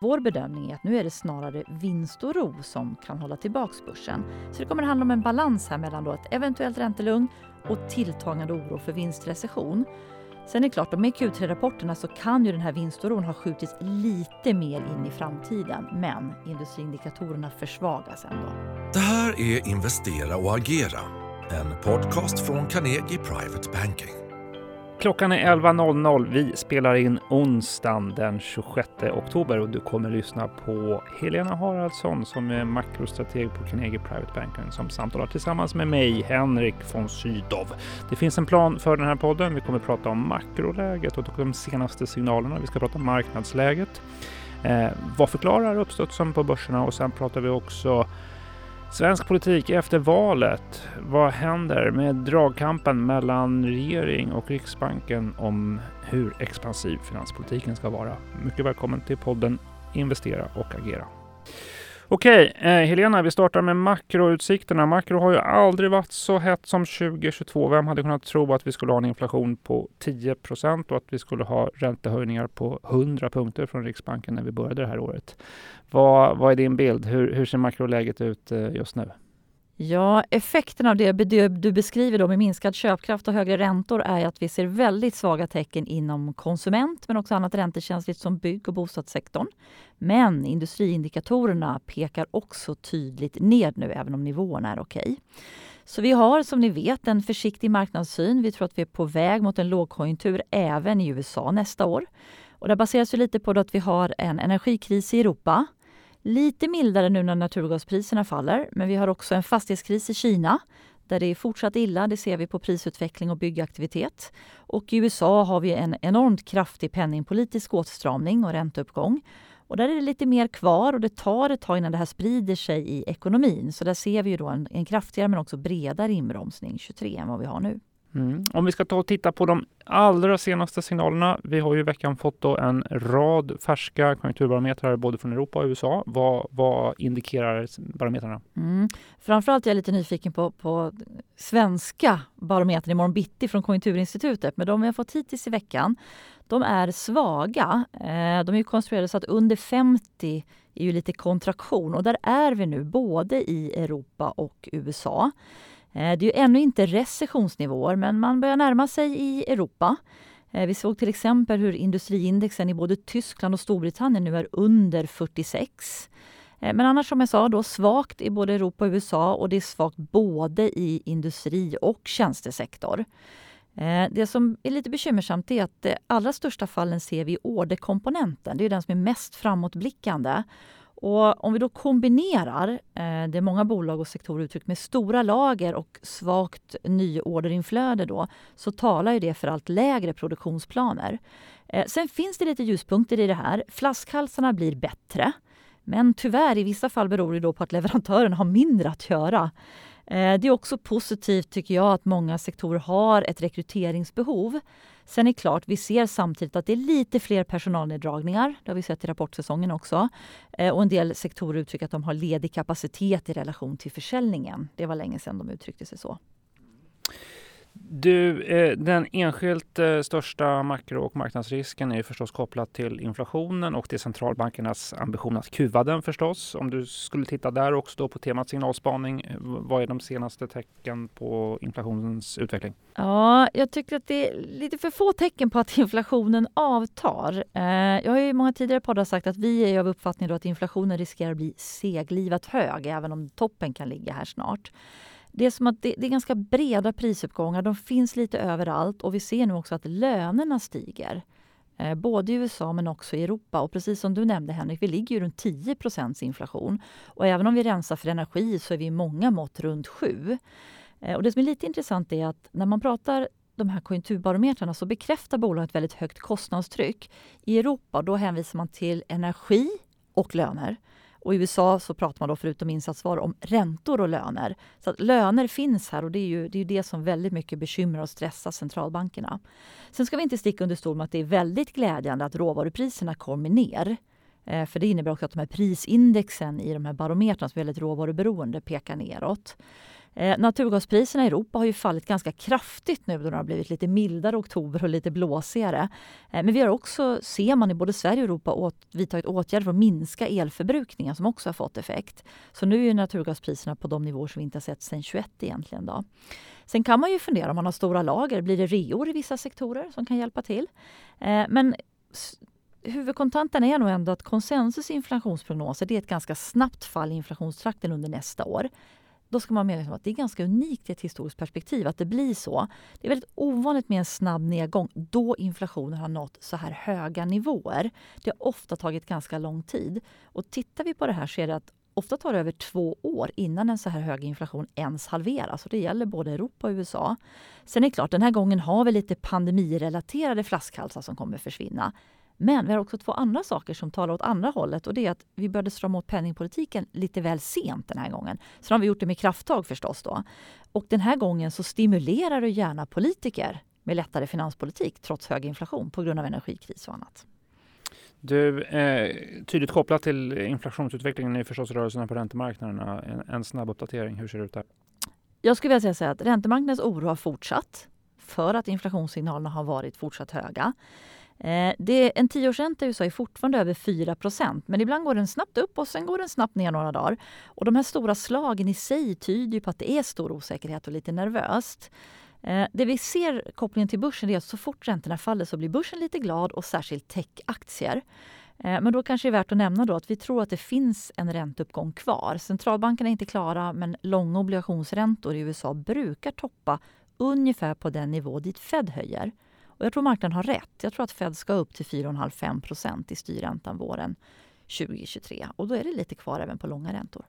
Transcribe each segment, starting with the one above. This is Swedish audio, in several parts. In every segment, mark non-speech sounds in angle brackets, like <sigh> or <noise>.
Vår bedömning är att nu är det snarare vinst och ro som kan hålla tillbaka börsen. Så det kommer att handla om en balans här mellan då ett eventuellt räntelugn och tilltagande oro för vinstrecession. Sen är det klart, med Q3-rapporterna så kan ju den här vinstoron ha skjutits lite mer in i framtiden. Men industriindikatorerna försvagas ändå. Det här är Investera och agera, en podcast från Carnegie Private Banking. Klockan är 11.00. Vi spelar in onsdagen den 26 oktober och du kommer lyssna på Helena Haraldsson som är makrostrateg på Carnegie Private Banking som samtalar tillsammans med mig, Henrik von Sydow. Det finns en plan för den här podden. Vi kommer prata om makroläget och de senaste signalerna. Vi ska prata om marknadsläget. Eh, vad förklarar uppstudsen på börserna? Och sen pratar vi också Svensk politik efter valet. Vad händer med dragkampen mellan regering och Riksbanken om hur expansiv finanspolitiken ska vara? Mycket välkommen till podden Investera och agera. Okej, eh, Helena, vi startar med makroutsikterna. Makro har ju aldrig varit så hett som 2022. Vem hade kunnat tro att vi skulle ha en inflation på 10 procent och att vi skulle ha räntehöjningar på 100 punkter från Riksbanken när vi började det här året? Vad, vad är din bild? Hur, hur ser makroläget ut eh, just nu? Ja, effekten av det du beskriver då med minskad köpkraft och högre räntor är att vi ser väldigt svaga tecken inom konsument men också annat räntekänsligt som bygg och bostadssektorn. Men industriindikatorerna pekar också tydligt ned nu även om nivåerna är okej. Så vi har som ni vet en försiktig marknadssyn. Vi tror att vi är på väg mot en lågkonjunktur även i USA nästa år. Och det baseras ju lite på att vi har en energikris i Europa Lite mildare nu när naturgaspriserna faller, men vi har också en fastighetskris i Kina där det är fortsatt illa. Det ser vi på prisutveckling och byggaktivitet. Och i USA har vi en enormt kraftig penningpolitisk åtstramning och ränteuppgång. Och där är det lite mer kvar och det tar ett tag innan det här sprider sig i ekonomin. Så där ser vi ju då en, en kraftigare men också bredare inbromsning 23 än vad vi har nu. Mm. Om vi ska ta och titta på de allra senaste signalerna. Vi har ju i veckan fått en rad färska konjunkturbarometrar både från Europa och USA. Vad, vad indikerar barometrarna? Mm. Framförallt är jag lite nyfiken på, på svenska barometern imorgon bitti från Konjunkturinstitutet. Men de vi har fått hittills i veckan, de är svaga. Eh, de är konstruerade så att under 50 är ju lite kontraktion och där är vi nu både i Europa och USA. Eh, det är ju ännu inte recessionsnivåer, men man börjar närma sig i Europa. Eh, vi såg till exempel hur industriindexen i både Tyskland och Storbritannien nu är under 46. Eh, men annars som jag sa då svagt i både Europa och USA och det är svagt både i industri och tjänstesektor. Det som är lite bekymmersamt är att de allra största fallen ser vi i orderkomponenten. Det är den som är mest framåtblickande. Och om vi då kombinerar eh, det många bolag och sektorer uttryckt med stora lager och svagt nyorderinflöde då, så talar ju det för allt lägre produktionsplaner. Eh, sen finns det lite ljuspunkter i det här. Flaskhalsarna blir bättre. Men tyvärr, i vissa fall beror det då på att leverantören har mindre att göra. Eh, det är också positivt tycker jag att många sektorer har ett rekryteringsbehov. Sen är det klart, vi ser samtidigt att det är lite fler personalneddragningar. Det har vi sett i rapportsäsongen också. Eh, och en del sektorer uttrycker att de har ledig kapacitet i relation till försäljningen. Det var länge sedan de uttryckte sig så. Du, eh, den enskilt eh, största makro och marknadsrisken är förstås kopplat till inflationen och till centralbankernas ambition att kuva den förstås. Om du skulle titta där också då på temat signalspaning, eh, vad är de senaste tecken på inflationens utveckling? Ja, jag tycker att det är lite för få tecken på att <laughs> inflationen avtar. Eh, jag har i många tidigare poddar sagt att vi är av uppfattningen att inflationen riskerar att bli seglivat hög, även om toppen kan ligga här snart. Det är som att det, det, är ganska breda prisuppgångar. De finns lite överallt och vi ser nu också att lönerna stiger. Eh, både i USA men också i Europa. Och precis som du nämnde Henrik, vi ligger ju runt 10% inflation. Och även om vi rensar för energi så är vi i många mått runt 7. Eh, och det som är lite intressant är att när man pratar de här konjunkturbarometrarna så bekräftar bolaget ett väldigt högt kostnadstryck. I Europa då hänvisar man till energi och löner. Och I USA så pratar man då förutom insatsvaror om räntor och löner. Så att löner finns här och det är ju det, är det som väldigt mycket bekymrar och stressar centralbankerna. Sen ska vi inte sticka under stol med att det är väldigt glädjande att råvarupriserna kommer ner. Eh, för det innebär också att de här prisindexen i de här barometrarna som är väldigt råvaruberoende pekar neråt. Eh, naturgaspriserna i Europa har ju fallit ganska kraftigt nu då det har blivit lite mildare oktober och lite blåsigare. Eh, men vi har också, ser man i både Sverige och Europa, åt, vidtagit åtgärder för att minska elförbrukningen som också har fått effekt. Så nu är naturgaspriserna på de nivåer som vi inte har sett sedan 21 egentligen. Då. Sen kan man ju fundera om man har stora lager, blir det reor i vissa sektorer som kan hjälpa till? Eh, men huvudkontanten är nog ändå att konsensus inflationsprognoser det är ett ganska snabbt fall i inflationstrakten under nästa år. Då ska man vara medveten om att det är ganska unikt i ett historiskt perspektiv att det blir så. Det är väldigt ovanligt med en snabb nedgång då inflationen har nått så här höga nivåer. Det har ofta tagit ganska lång tid. Och tittar vi på det här så är det att ofta tar det över två år innan en så här hög inflation ens halveras. Och det gäller både Europa och USA. Sen är det klart, den här gången har vi lite pandemirelaterade flaskhalsar som kommer försvinna. Men vi har också två andra saker som talar åt andra hållet och det är att vi började strama åt penningpolitiken lite väl sent den här gången. Så har vi gjort det med krafttag förstås då. Och den här gången så stimulerar du gärna politiker med lättare finanspolitik trots hög inflation på grund av energikris och annat. Du, eh, tydligt kopplat till inflationsutvecklingen är förstås rörelserna på räntemarknaderna. En, en snabb uppdatering, hur ser det ut där? Jag skulle vilja säga att räntemarknadens oro har fortsatt för att inflationssignalerna har varit fortsatt höga. Eh, det, en tioårsränta i USA är fortfarande över 4% men ibland går den snabbt upp och sen går den snabbt ner några dagar. Och de här stora slagen i sig tyder på att det är stor osäkerhet och lite nervöst. Eh, det vi ser kopplingen till börsen är att så fort räntorna faller så blir börsen lite glad och särskilt techaktier. Eh, men då kanske det är värt att nämna då att vi tror att det finns en ränteuppgång kvar. Centralbankerna är inte klara men långa obligationsräntor i USA brukar toppa ungefär på den nivå dit Fed höjer. Och jag tror marknaden har rätt. Jag tror att Fed ska upp till 4,5-5 i styrräntan våren 2023. Och då är det lite kvar även på långa räntor.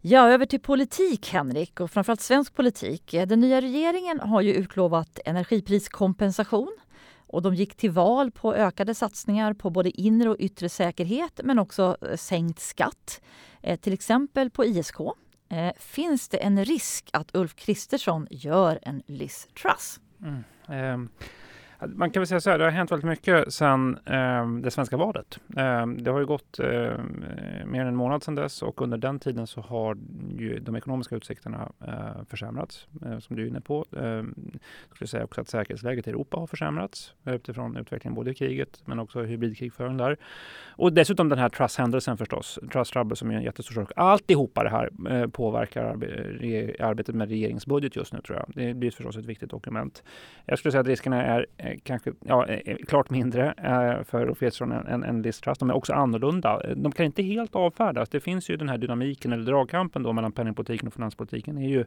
Ja, över till politik, Henrik, och framförallt svensk politik. Den nya regeringen har ju utlovat energipriskompensation och de gick till val på ökade satsningar på både inre och yttre säkerhet men också eh, sänkt skatt, eh, till exempel på ISK. Eh, finns det en risk att Ulf Kristersson gör en Liz Truss? Mm. Um, man kan väl säga så här, det har hänt väldigt mycket sedan eh, det svenska valet. Eh, det har ju gått eh, mer än en månad sedan dess och under den tiden så har ju de ekonomiska utsikterna eh, försämrats, eh, som du är inne på. Eh, jag skulle säga också att säkerhetsläget i Europa har försämrats eh, utifrån utvecklingen både i kriget men också hybridkrigföring där. Och dessutom den här Truss-händelsen förstås, Truss Trouble som är en jättestor sak. Alltihopa det här eh, påverkar arbetet med regeringsbudget just nu tror jag. Det blir förstås ett viktigt dokument. Jag skulle säga att riskerna är Eh, kanske ja, eh, eh, klart mindre för Ulf Kristersson än, än, än Liz Truss. De är också annorlunda. De kan inte helt avfärdas. Det finns ju den här dynamiken eller dragkampen då mellan penningpolitiken och finanspolitiken är ju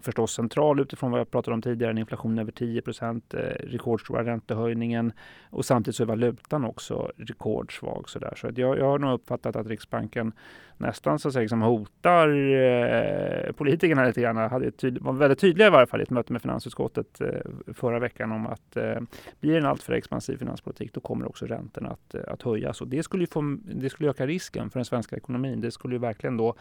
förstås central utifrån vad jag pratade om tidigare, en inflation över 10 procent, eh, rekordstora räntehöjningen och samtidigt så är valutan också rekordsvag. Så, där. så jag, jag har nog uppfattat att Riksbanken nästan så att säga, liksom hotar eh, politikerna lite grann. Hade tydlig, var väldigt tydliga i varje fall i ett möte med finansutskottet eh, förra veckan om att eh, blir det en alltför expansiv finanspolitik då kommer också räntorna att, eh, att höjas och det skulle, få, det skulle öka risken för den svenska ekonomin. Det skulle ju verkligen då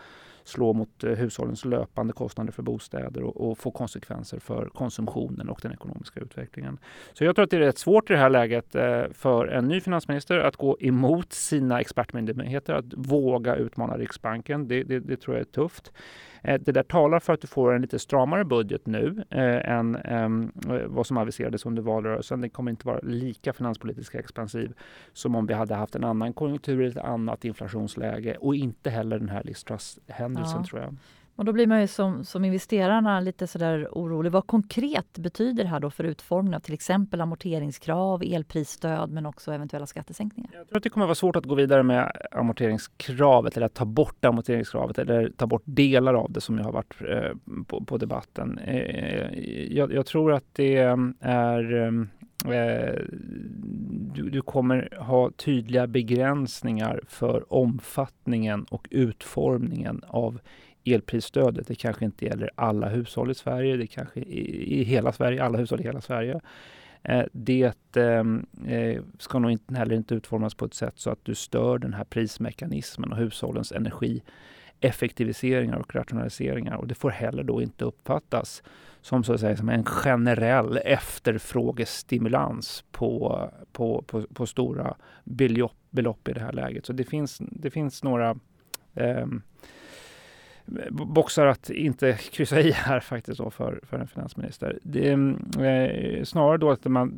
slå mot eh, hushållens löpande kostnader för bostäder och, och, få konsekvenser för konsumtionen och den ekonomiska utvecklingen. Så jag tror att det är rätt svårt i det här läget eh, för en ny finansminister att gå emot sina expertmyndigheter, att våga utmana Riksbanken. Det, det, det tror jag är tufft. Eh, det där talar för att du får en lite stramare budget nu eh, än eh, vad som aviserades under valrörelsen. Den kommer inte vara lika finanspolitiskt expansiv som om vi hade haft en annan konjunktur, ett annat inflationsläge och inte heller den här Liz händelsen ja. tror jag. Och då blir man ju som, som investerarna lite sådär orolig. Vad konkret betyder det här då för utformningen av till exempel amorteringskrav, elprisstöd men också eventuella skattesänkningar? Jag tror att det kommer vara svårt att gå vidare med amorteringskravet eller att ta bort amorteringskravet eller ta bort delar av det som jag har varit eh, på, på, debatten. Eh, jag, jag, tror att det mm, är mm, eh, du, du, kommer ha tydliga begränsningar för omfattningen och utformningen av elprisstödet. Det kanske inte gäller alla hushåll i Sverige, det kanske i, i hela Sverige, alla hushåll i hela Sverige. Eh, det ehm, eh, ska nog inte, heller inte utformas på ett sätt så att du stör den här prismekanismen och hushållens energieffektiviseringar och rationaliseringar. Och det får heller då inte uppfattas som, så att säga, som en generell efterfrågestimulans på, på, på, på stora belopp, belopp i det här läget. Så det finns, det finns några eh, boxar att inte kryssa i här faktiskt då för, för en finansminister. Det är eh, snarare då att man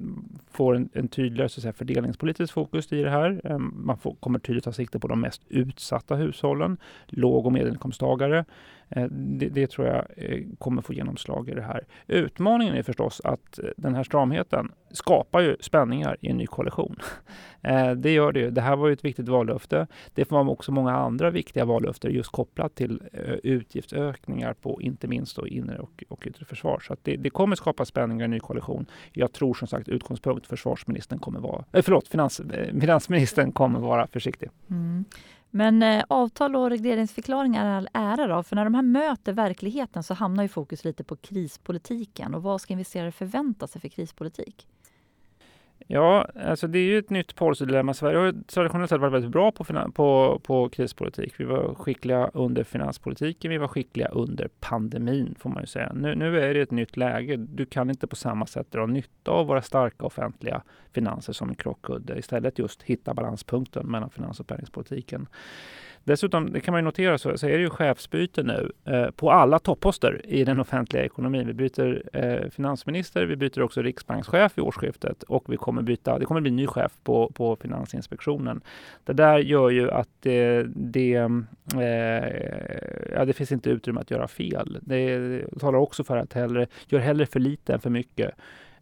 får en, en tydligare så att säga, fördelningspolitisk fokus i det här. Eh, man får, kommer tydligt ta sikte på de mest utsatta hushållen, låg och medelinkomsttagare. Eh, det, det, tror jag eh, kommer få genomslag i det här. Utmaningen är förstås att eh, den här stramheten skapar ju spänningar i en ny koalition. <laughs> Det gör det. Det här var ju ett viktigt vallöfte. Det var också många andra viktiga vallöften just kopplat till utgiftsökningar på inte minst då inre och, och yttre försvar. Så det, det, kommer skapa spänningar i en ny koalition. Jag tror som sagt utgångspunkt försvarsministern kommer vara, äh, förlåt, finans, finansministern kommer vara försiktig. Mm. Men eh, avtal och regleringsförklaringar är all ära då, för när de här möter verkligheten så hamnar ju fokus lite på krispolitiken. Och vad ska investerare förvänta sig för krispolitik? Ja, alltså det är ju ett nytt policydilemma. Sverige har traditionellt sett varit väldigt bra på, på, på krispolitik. Vi var skickliga under finanspolitiken, vi var skickliga under pandemin får man ju säga. Nu, nu är det ett nytt läge. Du kan inte på samma sätt dra nytta av våra starka offentliga finanser som en krockkudde. Istället just hitta balanspunkten mellan finans och penningpolitiken. Dessutom, det kan man ju notera, så, så är det ju chefsbyte nu eh, på alla topposter i den offentliga ekonomin. Vi byter eh, finansminister, vi byter också riksbankschef i årsskiftet och vi kommer byta, det kommer bli ny chef på, på Finansinspektionen. Det där gör ju att det, det, eh, ja, det finns inte utrymme att göra fel. Det talar också för att hellre, gör hellre för lite än för mycket.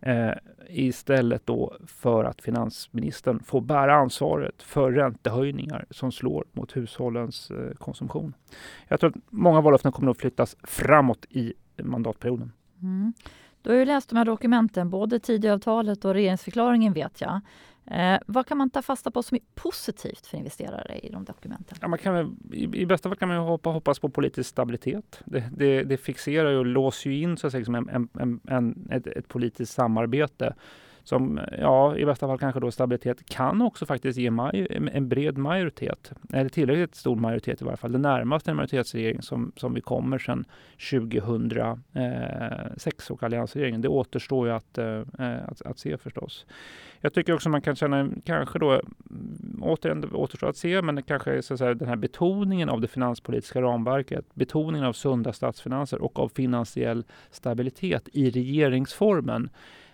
Eh, istället då för att finansministern får bära ansvaret för räntehöjningar som slår mot hushållens eh, konsumtion. Jag tror att många vallöften kommer att flyttas framåt i mandatperioden. Mm. Du har ju läst de här dokumenten, både Tidöavtalet och regeringsförklaringen vet jag. Eh, vad kan man ta fasta på som är positivt för investerare i de dokumenten? Ja, man kan, i, i, bästa fall kan man hoppa, hoppas på politisk stabilitet. Det, det, det fixerar och låser in så att säga, liksom en, en, en, ett, ett politiskt samarbete som ja, i bästa fall kanske då stabilitet kan också faktiskt ge maj, en bred majoritet, eller tillräckligt stor majoritet i varje fall. Det närmaste en majoritetsregering som, som vi kommer sedan 2006 eh, och alliansregeringen. Det återstår ju att, eh, eh, att, att se förstås. Jag tycker också man kan känna, kanske då, återigen det återstår att se, men det kanske är så att säga, den här betoningen av det finanspolitiska ramverket, betoningen av sunda statsfinanser och av finansiell stabilitet i regeringsformen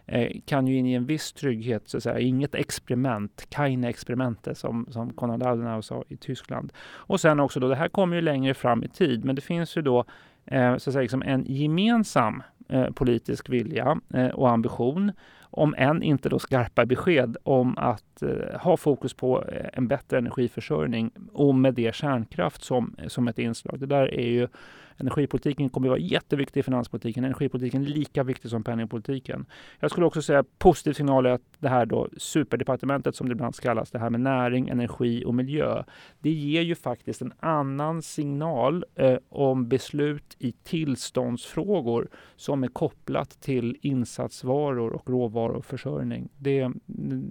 Eh, kan ju inge en viss trygghet, så att säga. inget experiment, keine experimente som, som Konrad Adenauer sa i Tyskland. Och sen också då, det här kommer ju längre fram i tid, men det finns ju då eh, så att säga, liksom en gemensam eh, politisk vilja eh, och ambition om än inte då skarpa besked om att eh, ha fokus på eh, en bättre energiförsörjning och med det kärnkraft som, som ett inslag. Det där är ju Energipolitiken kommer att vara jätteviktig i finanspolitiken. Energipolitiken är lika viktig som penningpolitiken. Jag skulle också säga positiv signal är att det här då superdepartementet som det ibland kallas, det här med näring, energi och miljö. Det ger ju faktiskt en annan signal eh, om beslut i tillståndsfrågor som är kopplat till insatsvaror och råvaruförsörjning. Det,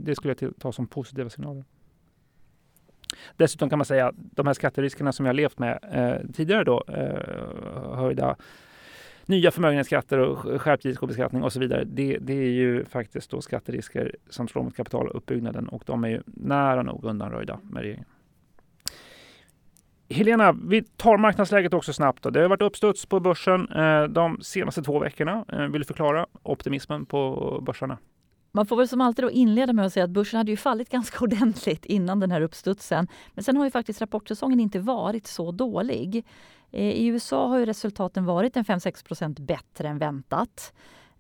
det skulle jag ta som positiva signaler. Dessutom kan man säga att de här skatteriskerna som jag levt med eh, tidigare då, eh, höjda nya förmögenhetsskatter och skärpt ISK-beskattning och så vidare. Det, det, är ju faktiskt då skatterisker som slår mot kapitaluppbyggnaden och de är ju nära nog undanröjda med regeringen. Helena, vi tar marknadsläget också snabbt. Då. Det har varit uppstuds på börsen eh, de senaste två veckorna. Eh, vill du förklara optimismen på börsarna? Man får väl som alltid då inleda med att säga att börsen hade ju fallit ganska <laughs> ordentligt innan den här uppstudsen. Men sen har ju faktiskt rapportsäsongen inte varit så dålig. Eh, I USA har ju resultaten varit en 5-6% bättre än väntat.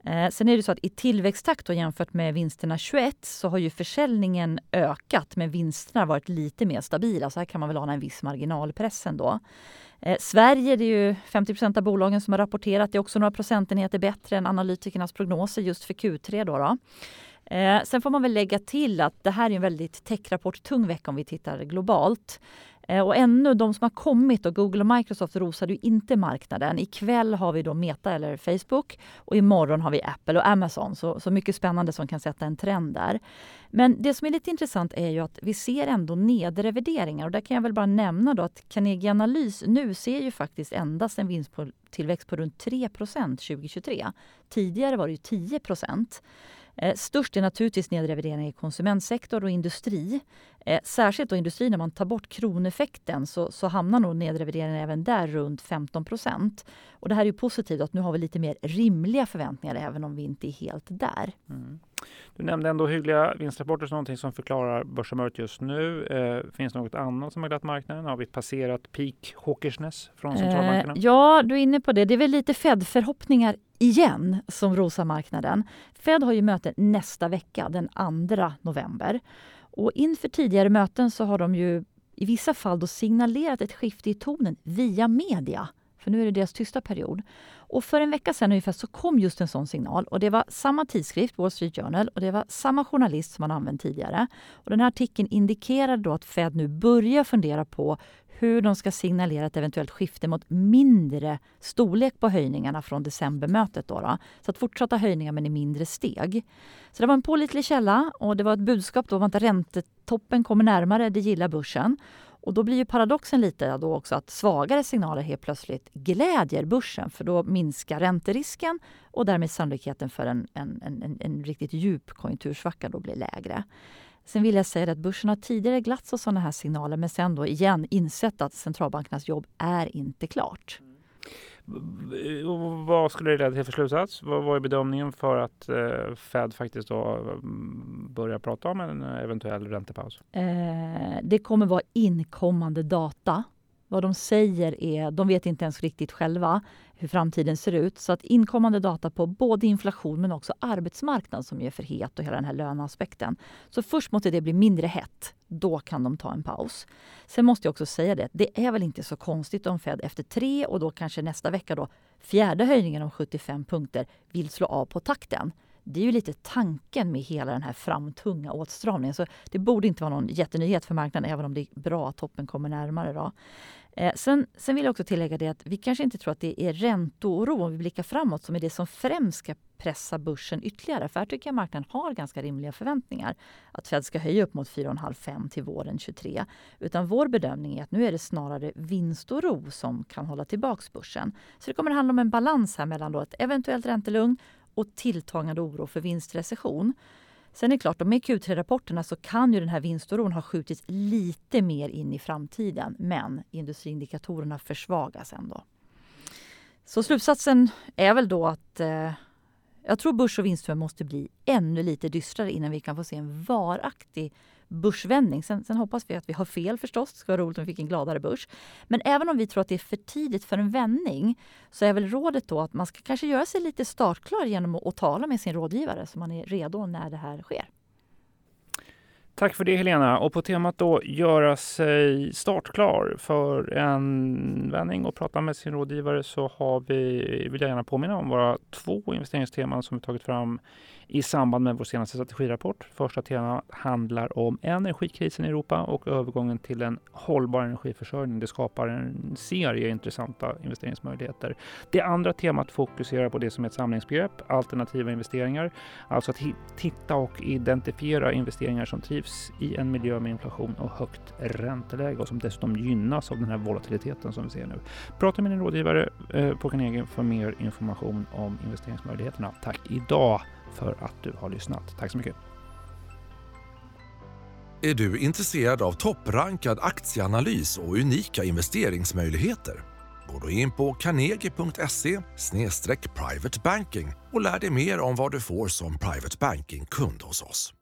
Eh, sen är det så att i tillväxttakt då, jämfört med vinsterna 21 så har ju försäljningen ökat men vinsterna varit lite mer stabila. Så här kan man väl ana en viss marginalpress ändå. Eh, Sverige, det är ju 50% av bolagen som har rapporterat. Det är också några procentenheter bättre än analytikernas prognoser just för Q3. Då, då. Eh, sen får man väl lägga till att det här är en väldigt techrapport-tung vecka om vi tittar globalt. Eh, och ännu de som har kommit, och Google och Microsoft rosade ju inte marknaden. Ikväll har vi då Meta eller Facebook och imorgon har vi Apple och Amazon. Så, så mycket spännande som kan sätta en trend där. Men det som är lite intressant är ju att vi ser ändå nedrevideringar och där kan jag väl bara nämna då att Carnegie Analys nu ser ju faktiskt endast en vinsttillväxt på runt 3% 2023. Tidigare var det ju 10 Eh, störst är naturligtvis nedrevideringar i konsumentsektor och industri. Eh, särskilt då industri, när man tar bort kroneffekten så, så hamnar nog nedrevideringen även där runt 15 procent. Och det här är ju positivt att nu har vi lite mer rimliga förväntningar även om vi inte är helt där. Mm. Du nämnde ändå hyggliga vinstrapporter som någonting som förklarar börsområdet just nu. Eh, finns det något annat som har glatt marknaden? Har vi passerat peak hawkishness från centralbankerna? Eh, ja, du är inne på det. Det är väl lite Fed-förhoppningar igen som rosar marknaden. Fed har ju möte nästa vecka, den 2 november. Och inför tidigare möten så har de ju i vissa fall då signalerat ett skifte i tonen via media. För nu är det deras tysta period. Och för en vecka sedan ungefär så kom just en sån signal. Och det var samma tidskrift, Wall Street Journal, och det var samma journalist som man använt tidigare. Och den här artikeln indikerade då att Fed nu börjar fundera på hur de ska signalera ett eventuellt skifte mot mindre storlek på höjningarna från decembermötet. Då, då Så att fortsatta höjningar men i mindre steg. Så det var en pålitlig källa och det var ett budskap då om att räntetoppen kommer närmare, det gillar börsen. Och då blir ju paradoxen lite då också att svagare signaler helt plötsligt glädjer börsen för då minskar ränterisken och därmed sannolikheten för en, en, en, en riktigt djup konjunktursvacka då blir lägre. Sen vill jag säga att börsen har tidigare glatts av sådana här signaler men sen då igen insett att centralbankernas jobb är inte klart. Eh, vad skulle det leda till för slutsats? Vad är bedömningen för att eh, Fed faktiskt då eh, börjar prata om en eventuell räntepaus? Eh, det kommer vara inkommande data vad de säger är, de vet inte ens riktigt själva hur framtiden ser ut. Så att inkommande data på både inflation men också arbetsmarknad som är för het och hela den här löneaspekten. Så först måste det bli mindre hett. Då kan de ta en paus. Sen måste jag också säga det, det är väl inte så konstigt om Fed efter tre och då kanske nästa vecka då fjärde höjningen om 75 punkter vill slå av på takten. Det är ju lite tanken med hela den här framtunga åtstramningen. Så det borde inte vara någon jättenyhet för marknaden även om det är bra att toppen kommer närmare. Då. Eh, sen, sen, vill jag också tillägga det att vi kanske inte tror att det är ränteoro om vi blickar framåt som är det som främst ska pressa börsen ytterligare. För här tycker jag marknaden har ganska rimliga förväntningar. Att Fed ska höja upp mot 4,5-5 till våren 23. Utan vår bedömning är att nu är det snarare vinstoro som kan hålla tillbaka börsen. Så det kommer att handla om en balans här mellan då ett eventuellt räntelugn och tilltagande oro för vinstrecession. Sen är det klart, med Q3-rapporterna så kan ju den här vinstoron ha skjutits lite mer in i framtiden. Men industriindikatorerna försvagas ändå. Så slutsatsen är väl då att eh, jag tror börs och vinster måste bli ännu lite dystrare innan vi kan få se en varaktig börsvändning. Sen, sen, hoppas vi att vi har fel förstås. Det skulle vara roligt om vi fick en gladare börs. Men även om vi tror att det är för tidigt för en vändning så är väl rådet då att man ska kanske göra sig lite startklar genom att, att tala med sin rådgivare så man är redo när det här sker. Tack för det Helena. Och på temat då göra sig startklar för en vändning och prata med sin rådgivare så har vi, vill jag gärna påminna om våra två investeringsteman som vi tagit fram i samband med vår senaste strategirapport. Första temat handlar om energikrisen i Europa och övergången till en hållbar energiförsörjning. Det skapar en serie intressanta investeringsmöjligheter. Det andra temat fokuserar på det som är ett samlingsbegrepp, alternativa investeringar. Alltså att titta och identifiera investeringar som trivs i en miljö med inflation och högt ränteläge och som dessutom gynnas av den här volatiliteten som vi ser nu. Prata med din rådgivare eh, på Carnegie för mer information om investeringsmöjligheterna. Tack idag för att du har lyssnat. Tack så mycket. Är du intresserad av topprankad aktieanalys och unika investeringsmöjligheter? Gå då in på carnegie.se privatebanking och lär dig mer om vad du får som private banking-kund hos oss.